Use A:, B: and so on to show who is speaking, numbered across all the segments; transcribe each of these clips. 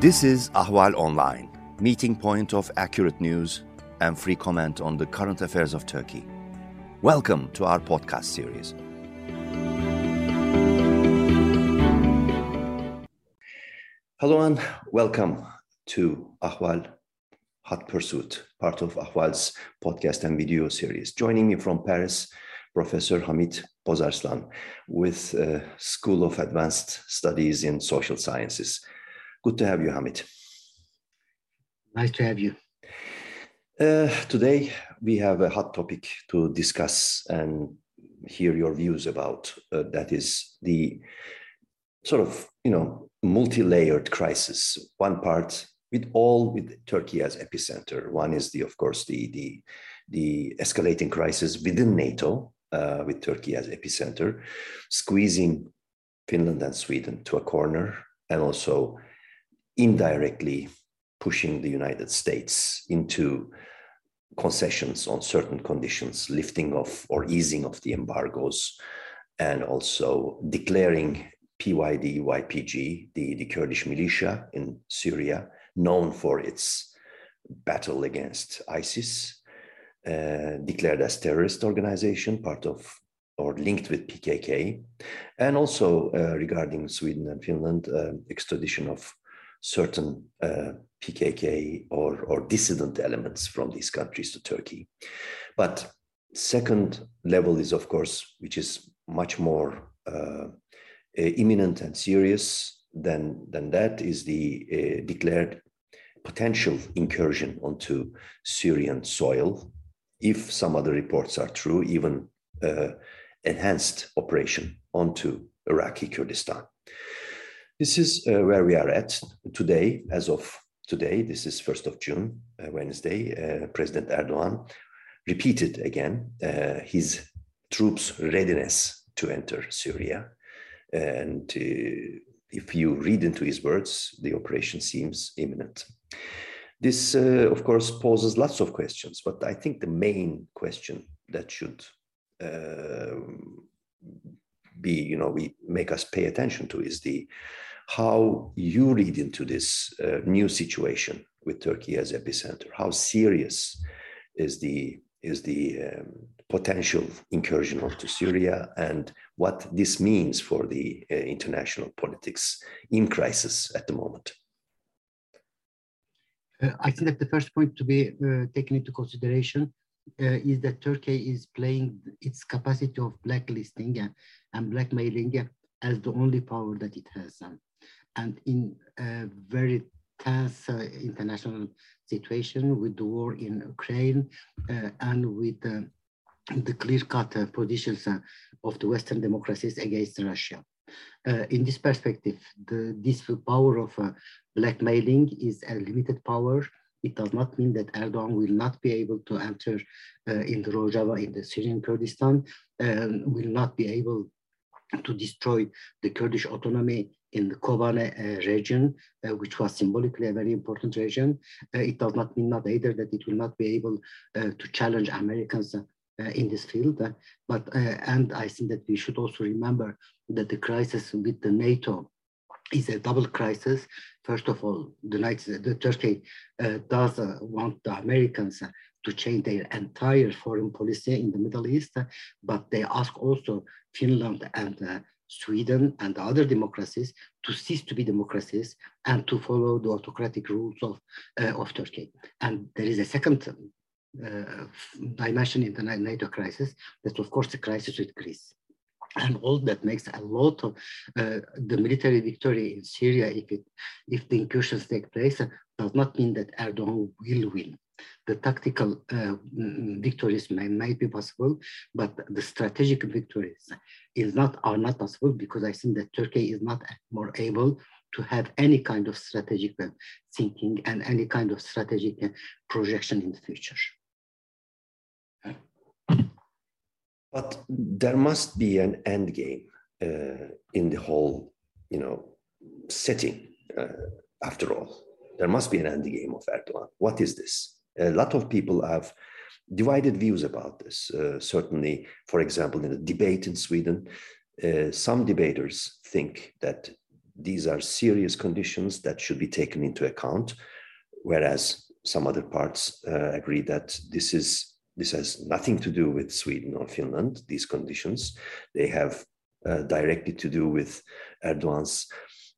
A: This is Ahval Online, meeting point of accurate news and free comment on the current affairs of Turkey. Welcome to our podcast series. Hello and welcome to Ahval Hot Pursuit, part of Ahval's podcast and video series. Joining me from Paris, Professor Hamit Bozarslan with uh, School of Advanced Studies in Social Sciences. Good to have you, Hamit.
B: Nice to have you.
A: Uh, today, we have a hot topic to discuss and hear your views about. Uh, that is the sort of, you know, multi-layered crisis. One part with all with Turkey as epicenter. One is the, of course, the the the escalating crisis within NATO, uh, with Turkey as epicenter, squeezing Finland and Sweden to a corner, and also indirectly pushing the United States into concessions on certain conditions, lifting of or easing of the embargoes, and also declaring PYD YPG, the, the Kurdish militia in Syria, known for its battle against ISIS, uh, declared as terrorist organization, part of or linked with PKK, and also uh, regarding Sweden and Finland, uh, extradition of certain uh, PKK or, or dissident elements from these countries to Turkey. But second level is, of course, which is much more uh, imminent and serious than, than that, is the uh, declared potential incursion onto Syrian soil. If some other reports are true, even uh, enhanced operation onto Iraqi Kurdistan. This is uh, where we are at today, as of today. This is 1st of June, uh, Wednesday. Uh, President Erdogan repeated again uh, his troops' readiness to enter Syria. And uh, if you read into his words, the operation seems imminent. This, uh, of course, poses lots of questions, but I think the main question that should be, you know, we make us pay attention to is the how you read into this uh, new situation with Turkey as epicenter. How serious is the is the um, potential incursion onto Syria and what this means for the uh, international politics in crisis at the moment?
B: Uh, I think that the first point to be uh, taken into consideration uh, is that Turkey is playing its capacity of blacklisting and blackmailing as the only power that it has. Um, and in a very tense uh, international situation with the war in Ukraine uh, and with uh, the clear-cut uh, positions uh, of the Western democracies against Russia. Uh, in this perspective, the, this power of blackmailing is a limited power. It does not mean that Erdogan will not be able to enter in the Rojava in the Syrian Kurdistan, um, will not be able to destroy the Kurdish autonomy in the Kobane uh, region, uh, which was symbolically a very important region. Uh, it does not mean not either that it will not be able uh, to challenge Americans uh, in this field. Uh, but and I think that we should also remember that the crisis with the NATO is a double crisis. First of all, the, United, the Turkey does want the Americans to change their entire foreign policy in the Middle East, but they ask also Finland and Sweden and other democracies to cease to be democracies and to follow the autocratic rules of, uh, of Turkey. And there is a second uh, dimension in the NATO crisis, that's of course the crisis with Greece. And all that makes a lot of uh, the military victory in Syria, if, it, if the incursions take place, does not mean that Erdogan will win the tactical uh, mm, victories may, might be possible, but the strategic victories is not are not possible because I think that Turkey is not more able to have any kind of strategic thinking and any kind of strategic uh, projection in the future.
A: But there must be an end game uh, in the whole, you know, setting. Uh, after all, there must be an end game of Erdogan. What is this? A lot of people have divided views about this. Uh, certainly, for example, in a debate in Sweden, uh, some debaters think that these are serious conditions that should be taken into account, whereas some other parts uh, agree that this is this has nothing to do with Sweden or Finland. These conditions they have uh, directly to do with Erdogan's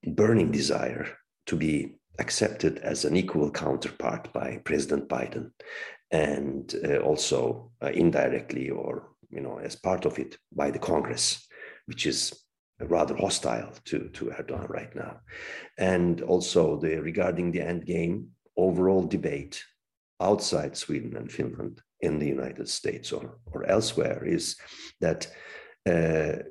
A: burning desire to be accepted as an equal counterpart by President Biden, and uh, also uh, indirectly or you know as part of it by the Congress, which is rather hostile to, to Erdogan right now. And also the regarding the end game overall debate outside Sweden and Finland in the United States or, or elsewhere is that uh,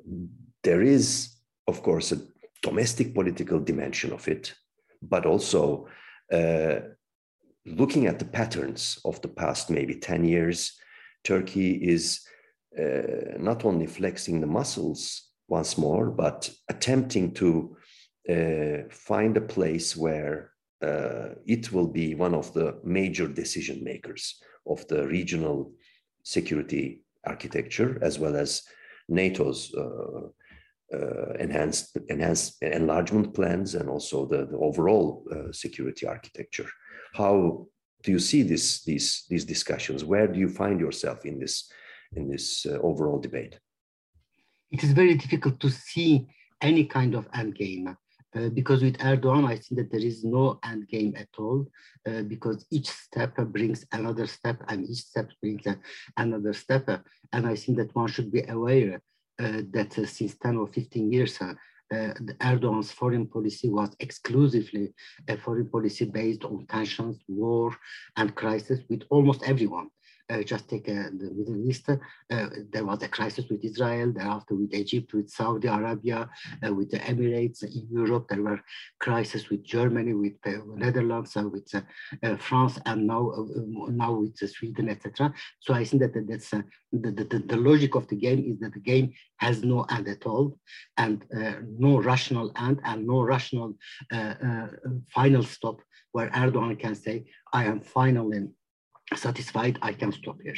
A: there is, of course, a domestic political dimension of it, but also uh, looking at the patterns of the past maybe 10 years, Turkey is uh, not only flexing the muscles once more, but attempting to uh, find a place where uh, it will be one of the major decision makers of the regional security architecture as well as NATO's uh, uh, enhanced, enhanced enlargement plans and also the, the overall uh, security architecture. How do you see this, these, these discussions? Where do you find yourself in this, in this uh, overall debate?
B: It is very difficult to see any kind of end game uh, because with Erdogan, I think that there is no end game at all, uh, because each step brings another step, and each step brings uh, another step. and I think that one should be aware uh, Uh, that uh, since 10 or 15 years, uh, uh, Erdogan's foreign policy was exclusively a foreign policy based on tensions, war, and crisis with almost everyone. Uh, just take uh, the Middle East, uh, there was a crisis with Israel, thereafter with Egypt, with Saudi Arabia, uh, with the Emirates. Uh, in Europe, there were crises with Germany, with the Netherlands, with France, and now, um, now with Sweden, etc. So I think that that's the, the, the logic of the game is that the game has no end at all, and no rational end, and no rational final stop where Erdogan can say, I am finally satisfied, I can stop here.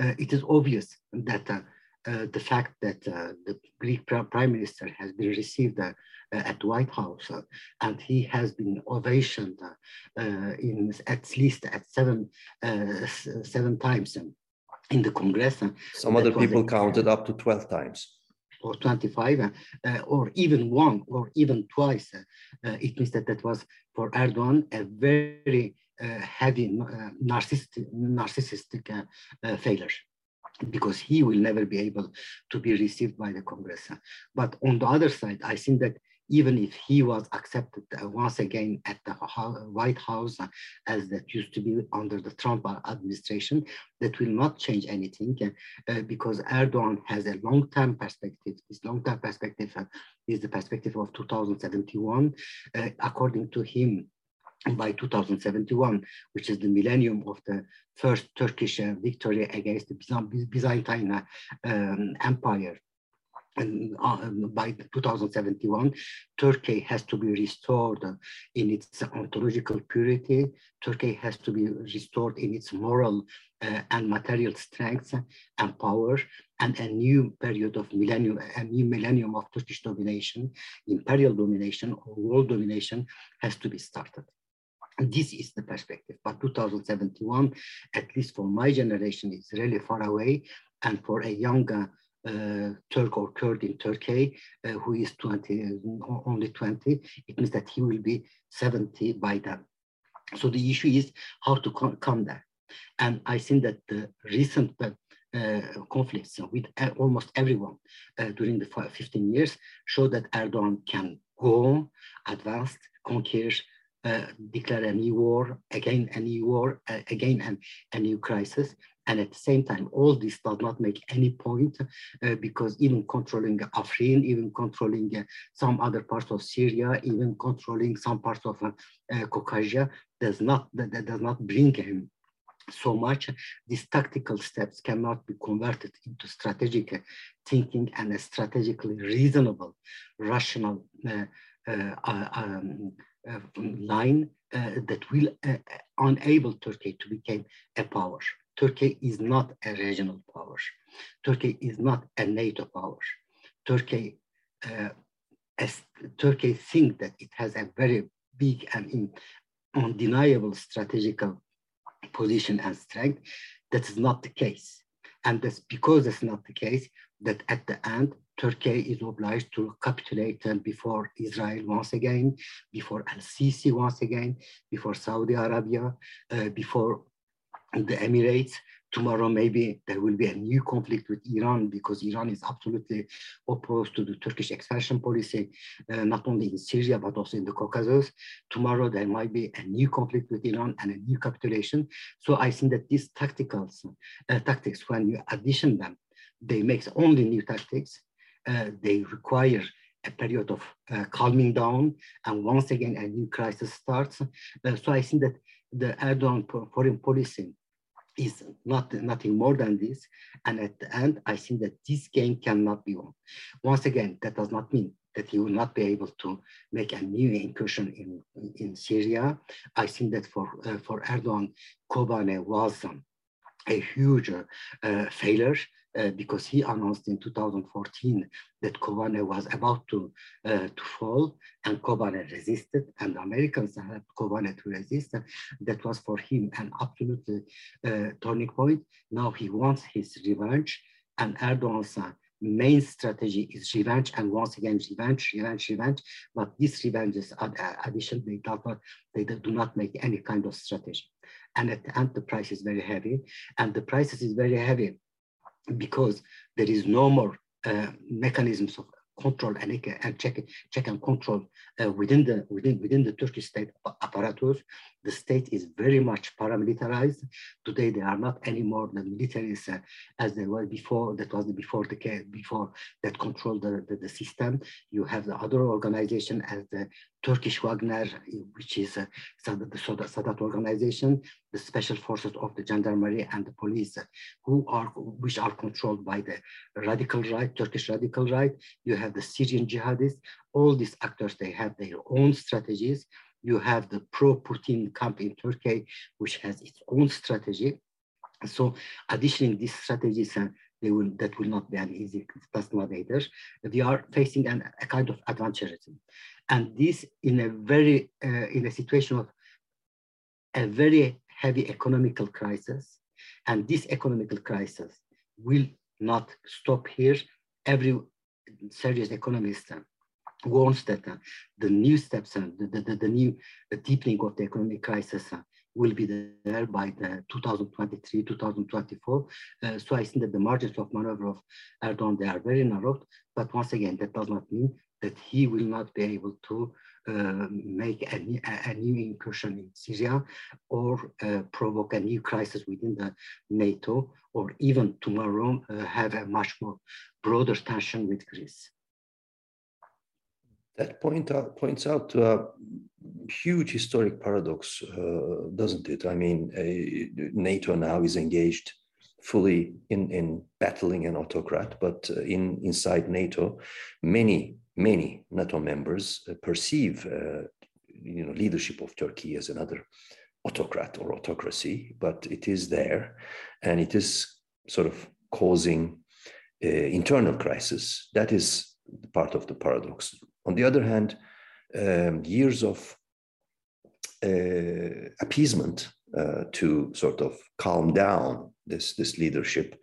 B: Uh, it is obvious that uh, uh, the fact that uh, the Greek prime minister has been received uh, at White House uh, and he has been ovationed in at least at seven seven times in the Congress.
A: Some other people counted up to 12 times
B: or 25 uh, or even one or even twice, uh, it means that that was for Erdogan a very uh, heavy uh, narcissistic, narcissistic uh, failure because he will never be able to be received by the Congress. But on the other side, I think that even if he was accepted uh, once again at the White House, uh, as that used to be under the Trump administration, that will not change anything uh, because Erdogan has a long-term perspective. His long-term perspective is the perspective of 2071. according to him, by 2071, which is the millennium of the first Turkish uh, victory against the Byzantine um, Empire. And uh, by 2071, Turkey has to be restored in its ontological purity. Turkey has to be restored in its moral uh, and material strength and power and a new period of millennium, a new millennium of Turkish domination, imperial domination or world domination has to be started. This is the perspective, but 2071, at least for my generation, is really far away. And for a younger uh, Turk or Kurd in Turkey uh, who is 20, only 20, it means that he will be 70 by then. So the issue is how to come there. And I think that the recent uh, conflicts with almost everyone uh, during the 15 years show that Erdogan can go, advance, conquer, uh, declare a new war, again a new war, uh, again an, a new crisis. And at the same time, all this does not make any point uh, because even controlling Afrin, even controlling uh, some other parts of Syria, even controlling some parts of uh, Caucasia does not, that, that does not bring him so much, these tactical steps cannot be converted into strategic thinking and a strategically reasonable, rational uh, uh, um, uh, line uh, that will uh, enable Turkey to become a power. Turkey is not a regional power. Turkey is not a NATO power. Turkey as Turkey think that it has a very big and undeniable strategical position and strength. That is not the case. And that's because it's not the case that at the end, Turkey is obliged to capitulate before Israel once again, before Al-Sisi once again, before Saudi Arabia, uh, before the Emirates, tomorrow maybe there will be a new conflict with Iran because Iran is absolutely opposed to the Turkish expansion policy, uh, not only in Syria, but also in the Caucasus. Tomorrow there might be a new conflict with Iran and a new capitulation. So I think that these tacticals, uh, tactics, when you addition them, they make only new tactics. Uh, they require a period of uh, calming down and once again a new crisis starts. Uh, so I think that the Erdogan foreign policy is not nothing more than this. And at the end, I think that this game cannot be won. Once again, that does not mean that he will not be able to make a new incursion in, in Syria. I think that for, uh, for Erdogan, Kobane was um, a huge uh, failure uh, because he announced in 2014 that Kobane was about to, uh, to fall and Kobane resisted and Americans helped Kobane to resist. That was for him an absolute uh, turning point. Now he wants his revenge and Erdogan's uh, main strategy is revenge and once again revenge revenge revenge but these revenges are addition they not they do not make any kind of strategy and at the end the price is very heavy and the prices is very heavy because there is no more uh, mechanisms of control and, and check, check and control uh, within the within within the Turkish state apparatus. The state is very much paramilitarized. Today, they are not anymore the militaries uh, as they were before. That was before the before that controlled the, the, the, system. You have the other organization as the Turkish Wagner, which is uh, the Sadat organization, the special forces of the gendarmerie and the police, who are which are controlled by the radical right, Turkish radical right. You have the Syrian jihadists. All these actors, they have their own strategies you have the pro-Putin camp in Turkey, which has its own strategy. So additionally, these strategies, uh, they will, that will not be an easy task either. We are facing an, a kind of adventurism. And this in a very, uh, in a situation of a very heavy economical crisis. And this economical crisis will not stop here. Every serious economist uh, uh, the new steps and the, the, the, new deepening of the economic crisis will be there by the 2023, 2024. Uh, so I think that the margins of maneuver of Erdogan, they are very narrow. But once again, that does not mean that he will not be able to uh, make a, a, new incursion in Syria or uh, provoke a new crisis within the NATO or even tomorrow uh, have a much more broader tension with Greece
A: that point out, points out to a huge historic paradox, uh, doesn't it? I mean, NATO now is engaged fully in, in battling an autocrat, but uh, in inside NATO, many many NATO members uh, perceive uh, you know leadership of Turkey as another autocrat or autocracy, but it is there, and it is sort of causing uh, internal crisis. That is part of the paradox. On the other hand, um, years of uh, appeasement uh, to sort of calm down this, this leadership,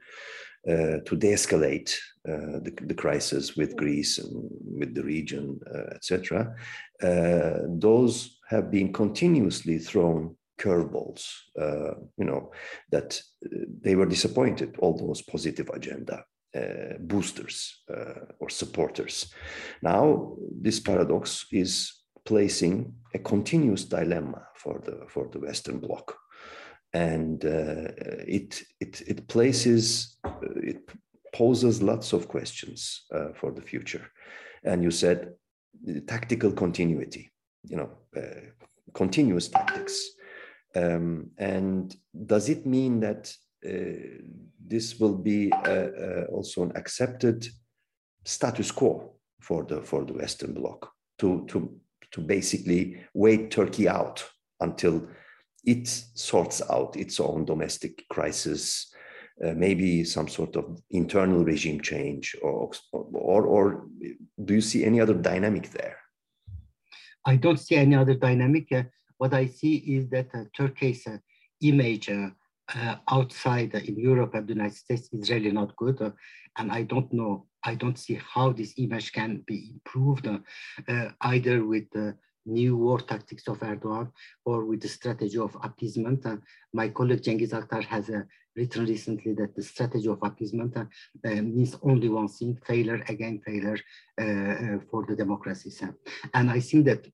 A: uh, to de-escalate uh, the, the, crisis with Greece and with the region, uh, etc. Uh, those have been continuously thrown curveballs, you know, that they were disappointed, all those positive agenda uh, boosters uh, or supporters. Now, this paradox is placing a continuous dilemma for the for the Western Bloc, and uh, it it it places it poses lots of questions for the future. And you said tactical continuity, you know, continuous tactics. Um, and does it mean that uh, this will be uh, uh, also an accepted status quo for the for the Western Bloc to to to basically wait Turkey out until it sorts out its own domestic crisis, uh, maybe some sort of internal regime change, or, or or do you see any other dynamic there
B: I don't see any other dynamic. Uh, what I see is that uh, Turkey's uh, image uh, uh, outside in Europe and the United States is really not good. and I don't know, I don't see how this image can be improved either with the new war tactics of Erdogan or with the strategy of appeasement. Uh, my colleague Cengiz Aktar has uh, written recently that the strategy of appeasement uh, means only one thing, failure again failure for the democracies. And I think that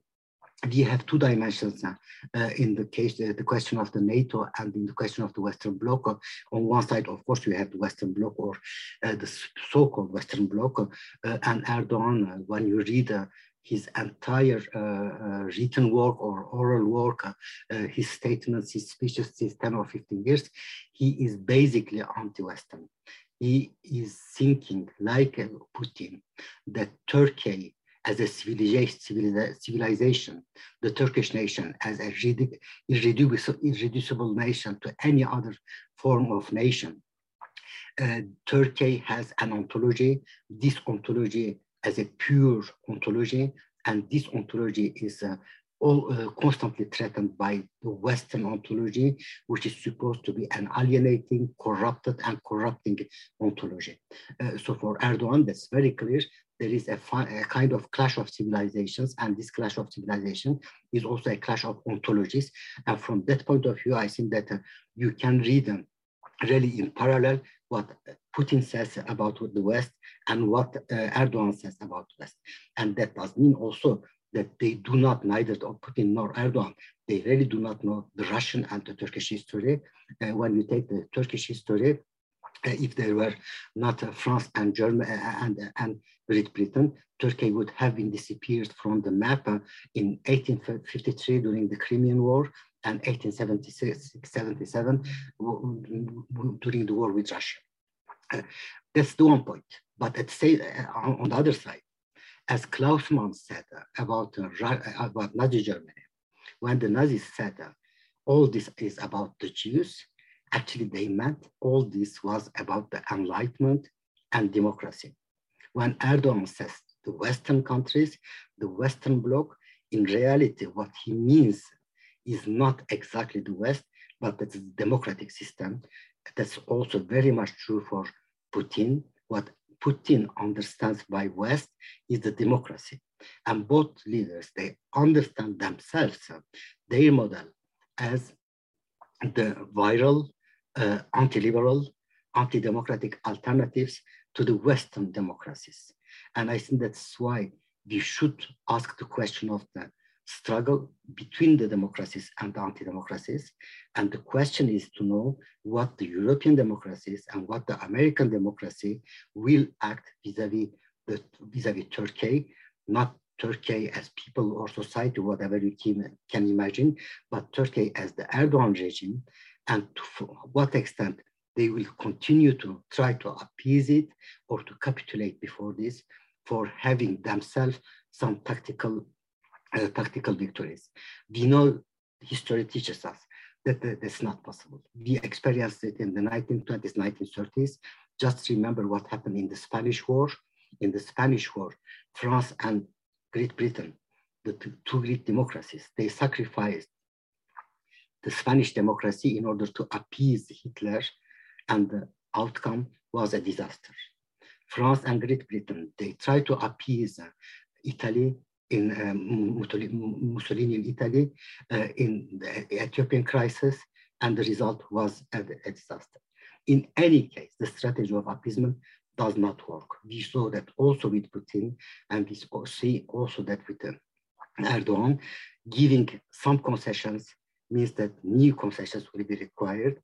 B: we have two dimensions uh, uh, in the case, uh, the question of the NATO and in the question of the Western Bloc. on one side, of course, we have the Western Bloc or the so-called Western Bloc and Erdogan. when you read his entire uh, written work or oral work, uh, his statements, his speeches since 10 or 15 years, he is basically anti-Western. He is thinking like Putin that Turkey as a civilization, the Turkish nation as a irreducible, nation to any other form of nation. Uh, Turkey has an ontology, this ontology as a pure ontology, and this ontology is uh, all, uh, constantly threatened by the Western ontology, which is supposed to be an alienating, corrupted, and corrupting ontology. Uh, so for Erdogan, that's very clear there is a, a, kind of clash of civilizations, and this clash of civilization is also a clash of ontologies. And from that point of view, I think that uh, you can read them really in parallel what Putin says about the West and what uh, Erdogan says about West. And that does mean also that they do not, neither Putin nor Erdogan, they really do not know the Russian and the Turkish history. Uh, when you take the Turkish history, uh, if there were not uh, France and Germany uh, and, and Great Britain, Turkey would have been disappeared from the map in 1853 during the Crimean War and 1876-77 during the war with Russia. Uh, that's the one point. But at say, uh, on, on, the other side, as Klaus Mann said about, uh, about Nazi Germany, when the Nazis said all this is about the Jews, Actually, they meant all this was about the enlightenment and democracy. When Erdogan says the Western countries, the Western bloc, in reality, what he means is not exactly the West, but it's a democratic system. That's also very much true for Putin. What Putin understands by West is the democracy. And both leaders, they understand themselves, their model as the viral uh, anti-liberal, anti-democratic alternatives to the Western democracies. And I think that's why we should ask the question of the struggle between the democracies and the anti-democracies. And the question is to know what the European democracies and what the American democracy will act vis-a-vis -vis the vis-a-vis -vis Turkey, not Turkey as people or society, whatever you can, can imagine, but Turkey as the Erdogan regime and to what extent they will continue to try to appease it or to capitulate before this for having themselves some tactical uh, tactical victories. We know history teaches us that that's not possible. We experienced it in the 1920s, 1930s. Just remember what happened in the Spanish War. In the Spanish War, France and Great Britain, the two great democracies, they sacrificed the Spanish democracy in order to appease Hitler, and the outcome was a disaster. France and Great Britain, they tried to appease Italy in um, Mussolini in Italy uh, in the Ethiopian crisis, and the result was a, a, disaster. In any case, the strategy of appeasement does not work. We saw that also with Putin, and we see also that with uh, Erdogan, giving some concessions means that new concessions will be required.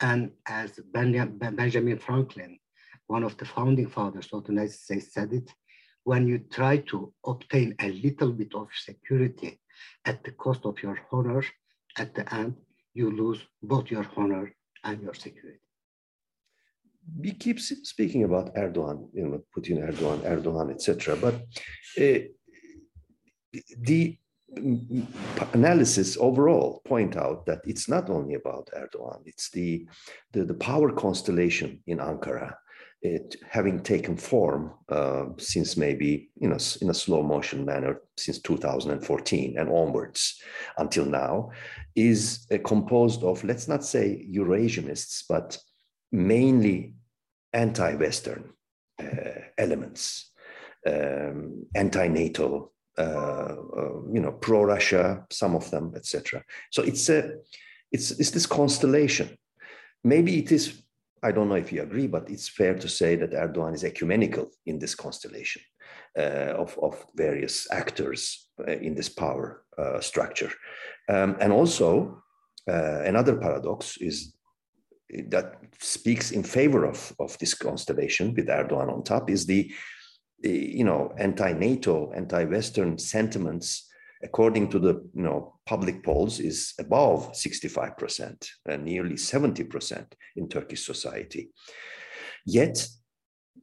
B: And as Benjamin Franklin, one of the founding fathers of the United States said it, when you try to obtain a little bit of security at the cost of your honor, at the end, you lose both your honor and your security.
A: We keep speaking about Erdogan, you know, Putin, Erdogan, Erdogan, etc. But uh, the analysis overall point out that it's not only about Erdogan, it's the, the, the power constellation in Ankara it having taken form uh, since maybe you know in a slow motion manner since 2014 and onwards until now is uh, composed of let's not say eurasianists but mainly anti-western uh, elements um, anti-nato you know pro-russia some of them etc so it's a it's, it's this constellation maybe it is I don't know if you agree, but it's fair to say that Erdogan is ecumenical in this constellation uh, of, of various actors uh, in this power uh, structure. Um, and also, uh, another paradox is that speaks in favor of, of this constellation with Erdogan on top is the you know, anti-NATO, anti-Western sentiments according to the you know, public polls, is above 65%, and nearly 70% in Turkish society. Yet,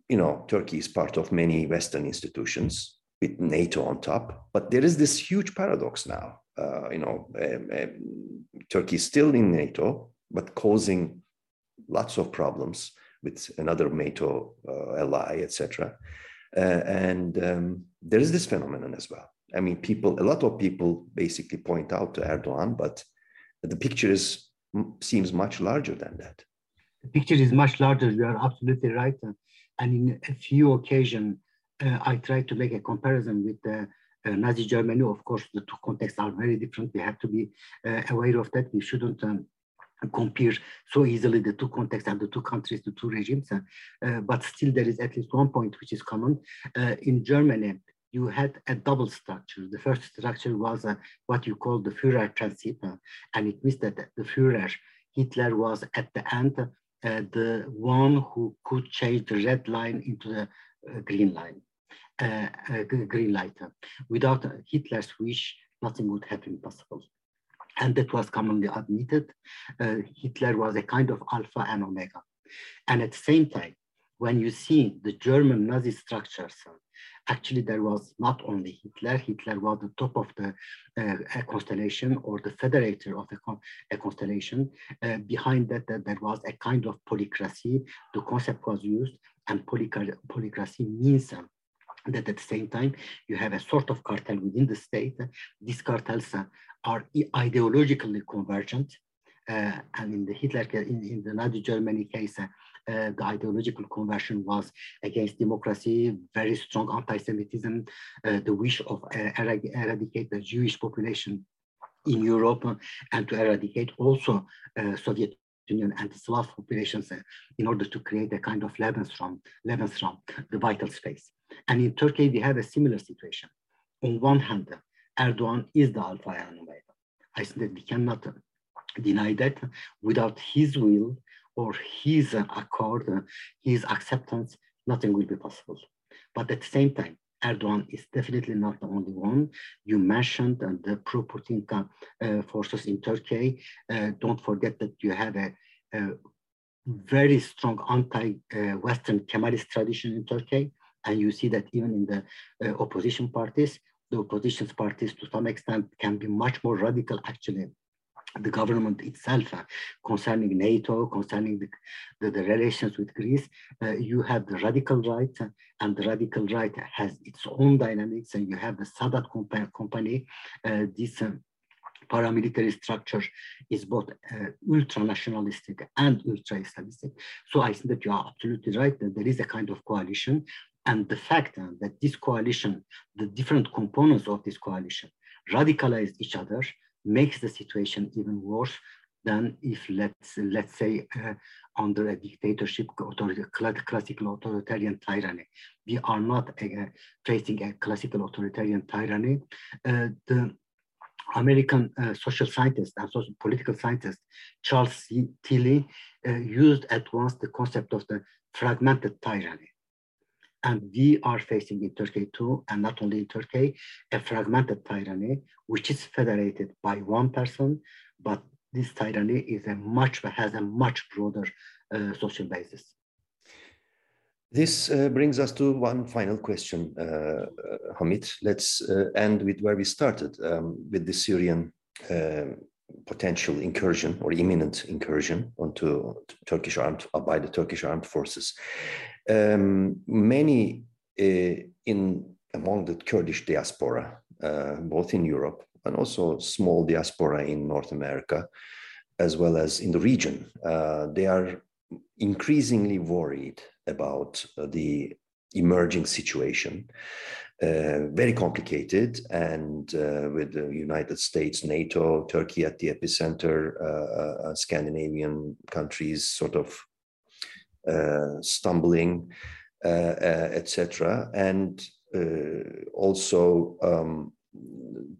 A: you know, Turkey is part of many Western institutions with NATO on top, but there is this huge paradox now. Uh, you know, um, um, Turkey is still in NATO, but causing lots of problems with another NATO uh, ally, etc. Uh, and um, there is this phenomenon as well. I mean, people, a lot of people basically point out to Erdogan, but the picture is seems much larger than that.
B: The picture is much larger. You are absolutely right. And in a few occasions, uh, I try to make a comparison with uh, uh, Nazi Germany. Of course, the two contexts are very different. We have to be uh, aware of that. We shouldn't um, compare so easily the two contexts and the two countries, the two regimes. Uh, but still, there is at least one point which is common. Uh, in Germany, you had a double structure. The first structure was uh, what you call the Führerprinzip, uh, and it means that the Führer, Hitler was at the end uh, the one who could change the red line into the uh, green line, green light. Without Hitler's wish, nothing would have been possible. And that was commonly admitted. Hitler was a kind of alpha and omega. And at the same time, when you see the German Nazi structures, actually there was not only Hitler, Hitler was the top of the uh, constellation or the federator of a, a constellation. Uh, behind that, that, there was a kind of polycracy. The concept was used and polycracy means um, that at the same time you have a sort of cartel within the state. These cartels uh, are ideologically convergent. Uh, and in the Hitler, in, in the Nazi Germany case, uh, uh, the ideological conversion was against democracy, very strong anti-Semitism, uh, the wish of uh, eradicate the Jewish population in Europe and to eradicate also Soviet Union anti-Slav populations uh, in order to create a kind of Lebensraum, Lebensraum, the vital space. And in Turkey, we have a similar situation. On one hand, Erdogan is the alpha and omega. I think that we cannot deny that without his will, or his accord, his acceptance, nothing will be possible. But at the same time, Erdogan is definitely not the only one. You mentioned uh, the pro-Putin uh, forces in Turkey. Uh, don't forget that you have a, a very strong anti-Western Kemalist tradition in Turkey. And you see that even in the opposition parties, the opposition parties to some extent can be much more radical actually the government itself uh, concerning NATO, concerning the, the, the relations with Greece, uh, you have the radical right, uh, and the radical right has its own dynamics, and you have the Sadat compa company. Uh, this uh, paramilitary structure is both ultra-nationalistic and ultra-Islamistic. So I think that you are absolutely right that there is a kind of coalition, and the fact that this coalition, the different components of this coalition, radicalize each other, makes the situation even worse than if let's let's say uh, under a dictatorship classical authoritarian tyranny. We are not uh, facing a classical authoritarian tyranny. Uh, the American uh, social scientist and social political scientist Charles C. Tilly uh, used at once the concept of the fragmented tyranny and we are facing in Turkey too, and not only in Turkey, a fragmented tyranny, which is federated by one person, but this tyranny is a much has a much broader uh, social basis.
A: This uh, brings us to one final question, uh, uh Hamit. Let's uh, end with where we started, um, with the Syrian uh, potential incursion or imminent incursion onto Turkish armed uh, by the Turkish armed forces. Um, many uh, in among the Kurdish diaspora, uh, both in Europe and also small diaspora in North America, as well as in the region, uh, they are increasingly worried about uh, the emerging situation uh, very complicated and uh, with the United States, NATO, Turkey at the epicenter, uh, uh Scandinavian countries sort of uh, stumbling, uh, etc. And also um,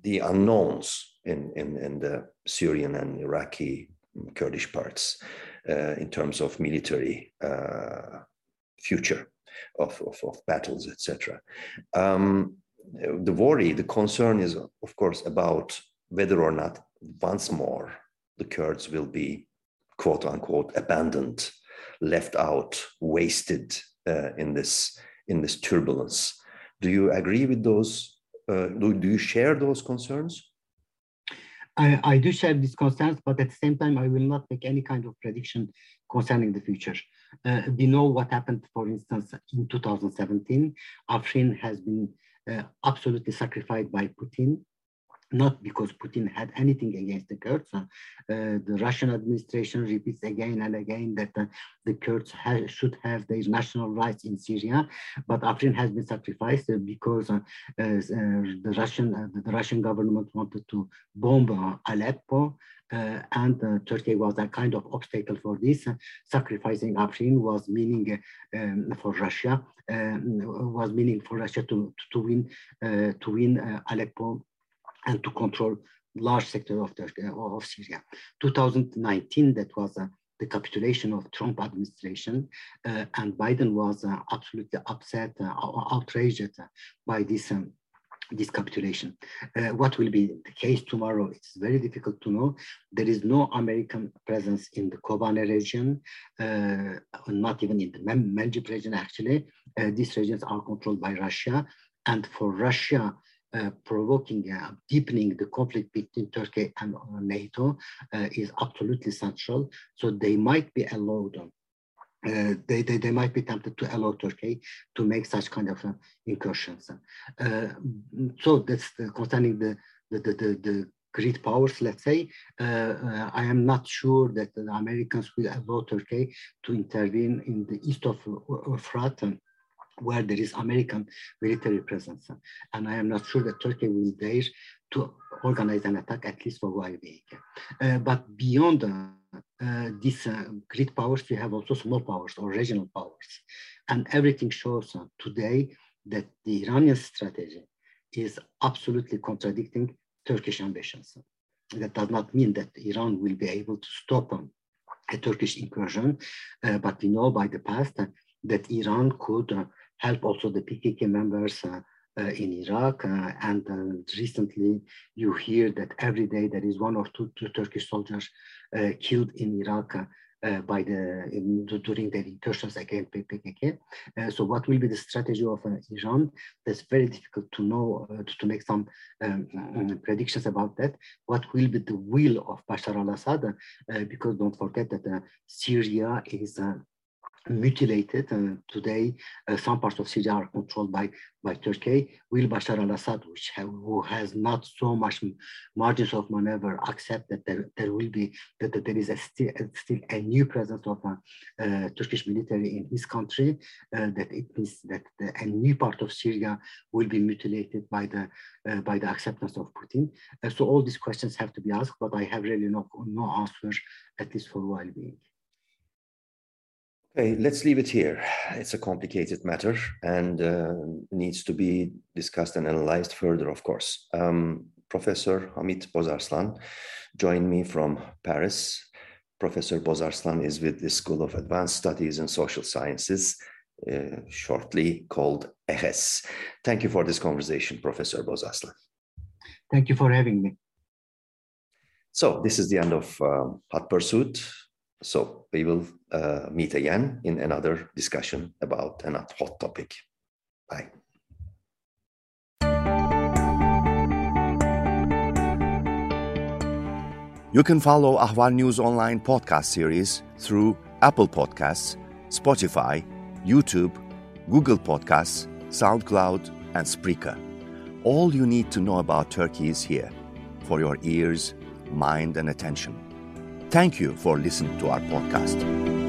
A: the unknowns in, in, in, the Syrian and Iraqi Kurdish parts in terms of military future of, of, of battles, etc. Um, the worry, the concern is, of course, about whether or not once more the Kurds will be, quote unquote, abandoned, left out, wasted uh, in this in this turbulence. Do you agree with those? Uh, do, do you share those concerns?
B: I, I do share these concerns, but at the same time, I will not make any kind of prediction concerning the future. Uh, we know what happened, for instance, in 2017. Afrin has been uh, absolutely sacrificed by Putin, not because Putin had anything against the Kurds. Uh, the Russian administration repeats again and again that uh, the Kurds ha should have their national rights in Syria, but Afrin has been sacrificed uh, because uh, the Russian the Russian government wanted to bomb Aleppo. Uh, and uh, Turkey was a kind of obstacle for this. sacrificing Afrin was meaning um, for Russia, um, was meaning for Russia to, to win, uh, to win Aleppo and to control large sector of, Turkey, of Syria. 2019, that was the capitulation of Trump administration, uh, and Biden was uh, absolutely upset, uh, outraged by this um, this capitulation. Uh, what will be the case tomorrow? It's very difficult to know. There is no American presence in the Kobane region, uh, not even in the Manbij region, actually. Uh, these regions are controlled by Russia. And for Russia, uh, provoking, uh, deepening the conflict between Turkey and uh, NATO is absolutely central. So they might be allowed uh, they, they, they might be tempted to allow Turkey to make such kind of uh, incursions. Uh, so that's concerning the, the, the, the, great powers, let's say. Uh, I am not sure that the Americans will allow Turkey to intervene in the east of Euphrates where there is American military presence. And I am not sure that Turkey will dare to organize an attack, at least for uh, but beyond uh, these uh, great powers, we have also small powers or regional powers. And everything shows uh, today that the Iranian strategy is absolutely contradicting Turkish ambitions. That does not mean that Iran will be able to stop um, a Turkish incursion, uh, but we know by the past that Iran could uh, help also the PKK members uh, in Iraq. Uh, and uh, recently, you hear that every day there is one or two, two Turkish soldiers killed in Iraq. Uh, by the in, during the incursions against PKK. Uh, so what will be the strategy of uh, Iran? That's very difficult to know, to, to, make some um, mm, predictions about that. What will be the will of Bashar al-Assad? because don't forget that Syria is mutilated. And today, uh, some parts of Syria are controlled by, by Turkey. Will Bashar al-Assad, which have, who has not so much margins of maneuver, accept that there, there will be, that, that there is a still, a, still a new presence of uh, uh Turkish military in his country, uh, that it means that the, a new part of Syria will be mutilated by the, uh, by the acceptance of Putin. so all these questions have to be asked, but I have really no, no answer, at least for a while being.
A: Okay, let's leave it here. It's a complicated matter and uh, needs to be discussed and analyzed further, of course. Um, Professor Hamit Bozarslan joined me from Paris. Professor Bozarslan is with the School of Advanced Studies and Social Sciences, uh, shortly called EHESS. Thank you for this conversation, Professor Bozarslan.
B: Thank you for having me.
A: So this is the end of um, Hot Pursuit. So we will uh, meet again in another discussion about an hot topic. Bye. You can follow Ahval News Online podcast series through Apple Podcasts, Spotify, YouTube, Google Podcasts, SoundCloud, and Spreaker. All you need to know about Turkey is here for your ears, mind, and attention. Thank you for listening to our podcast.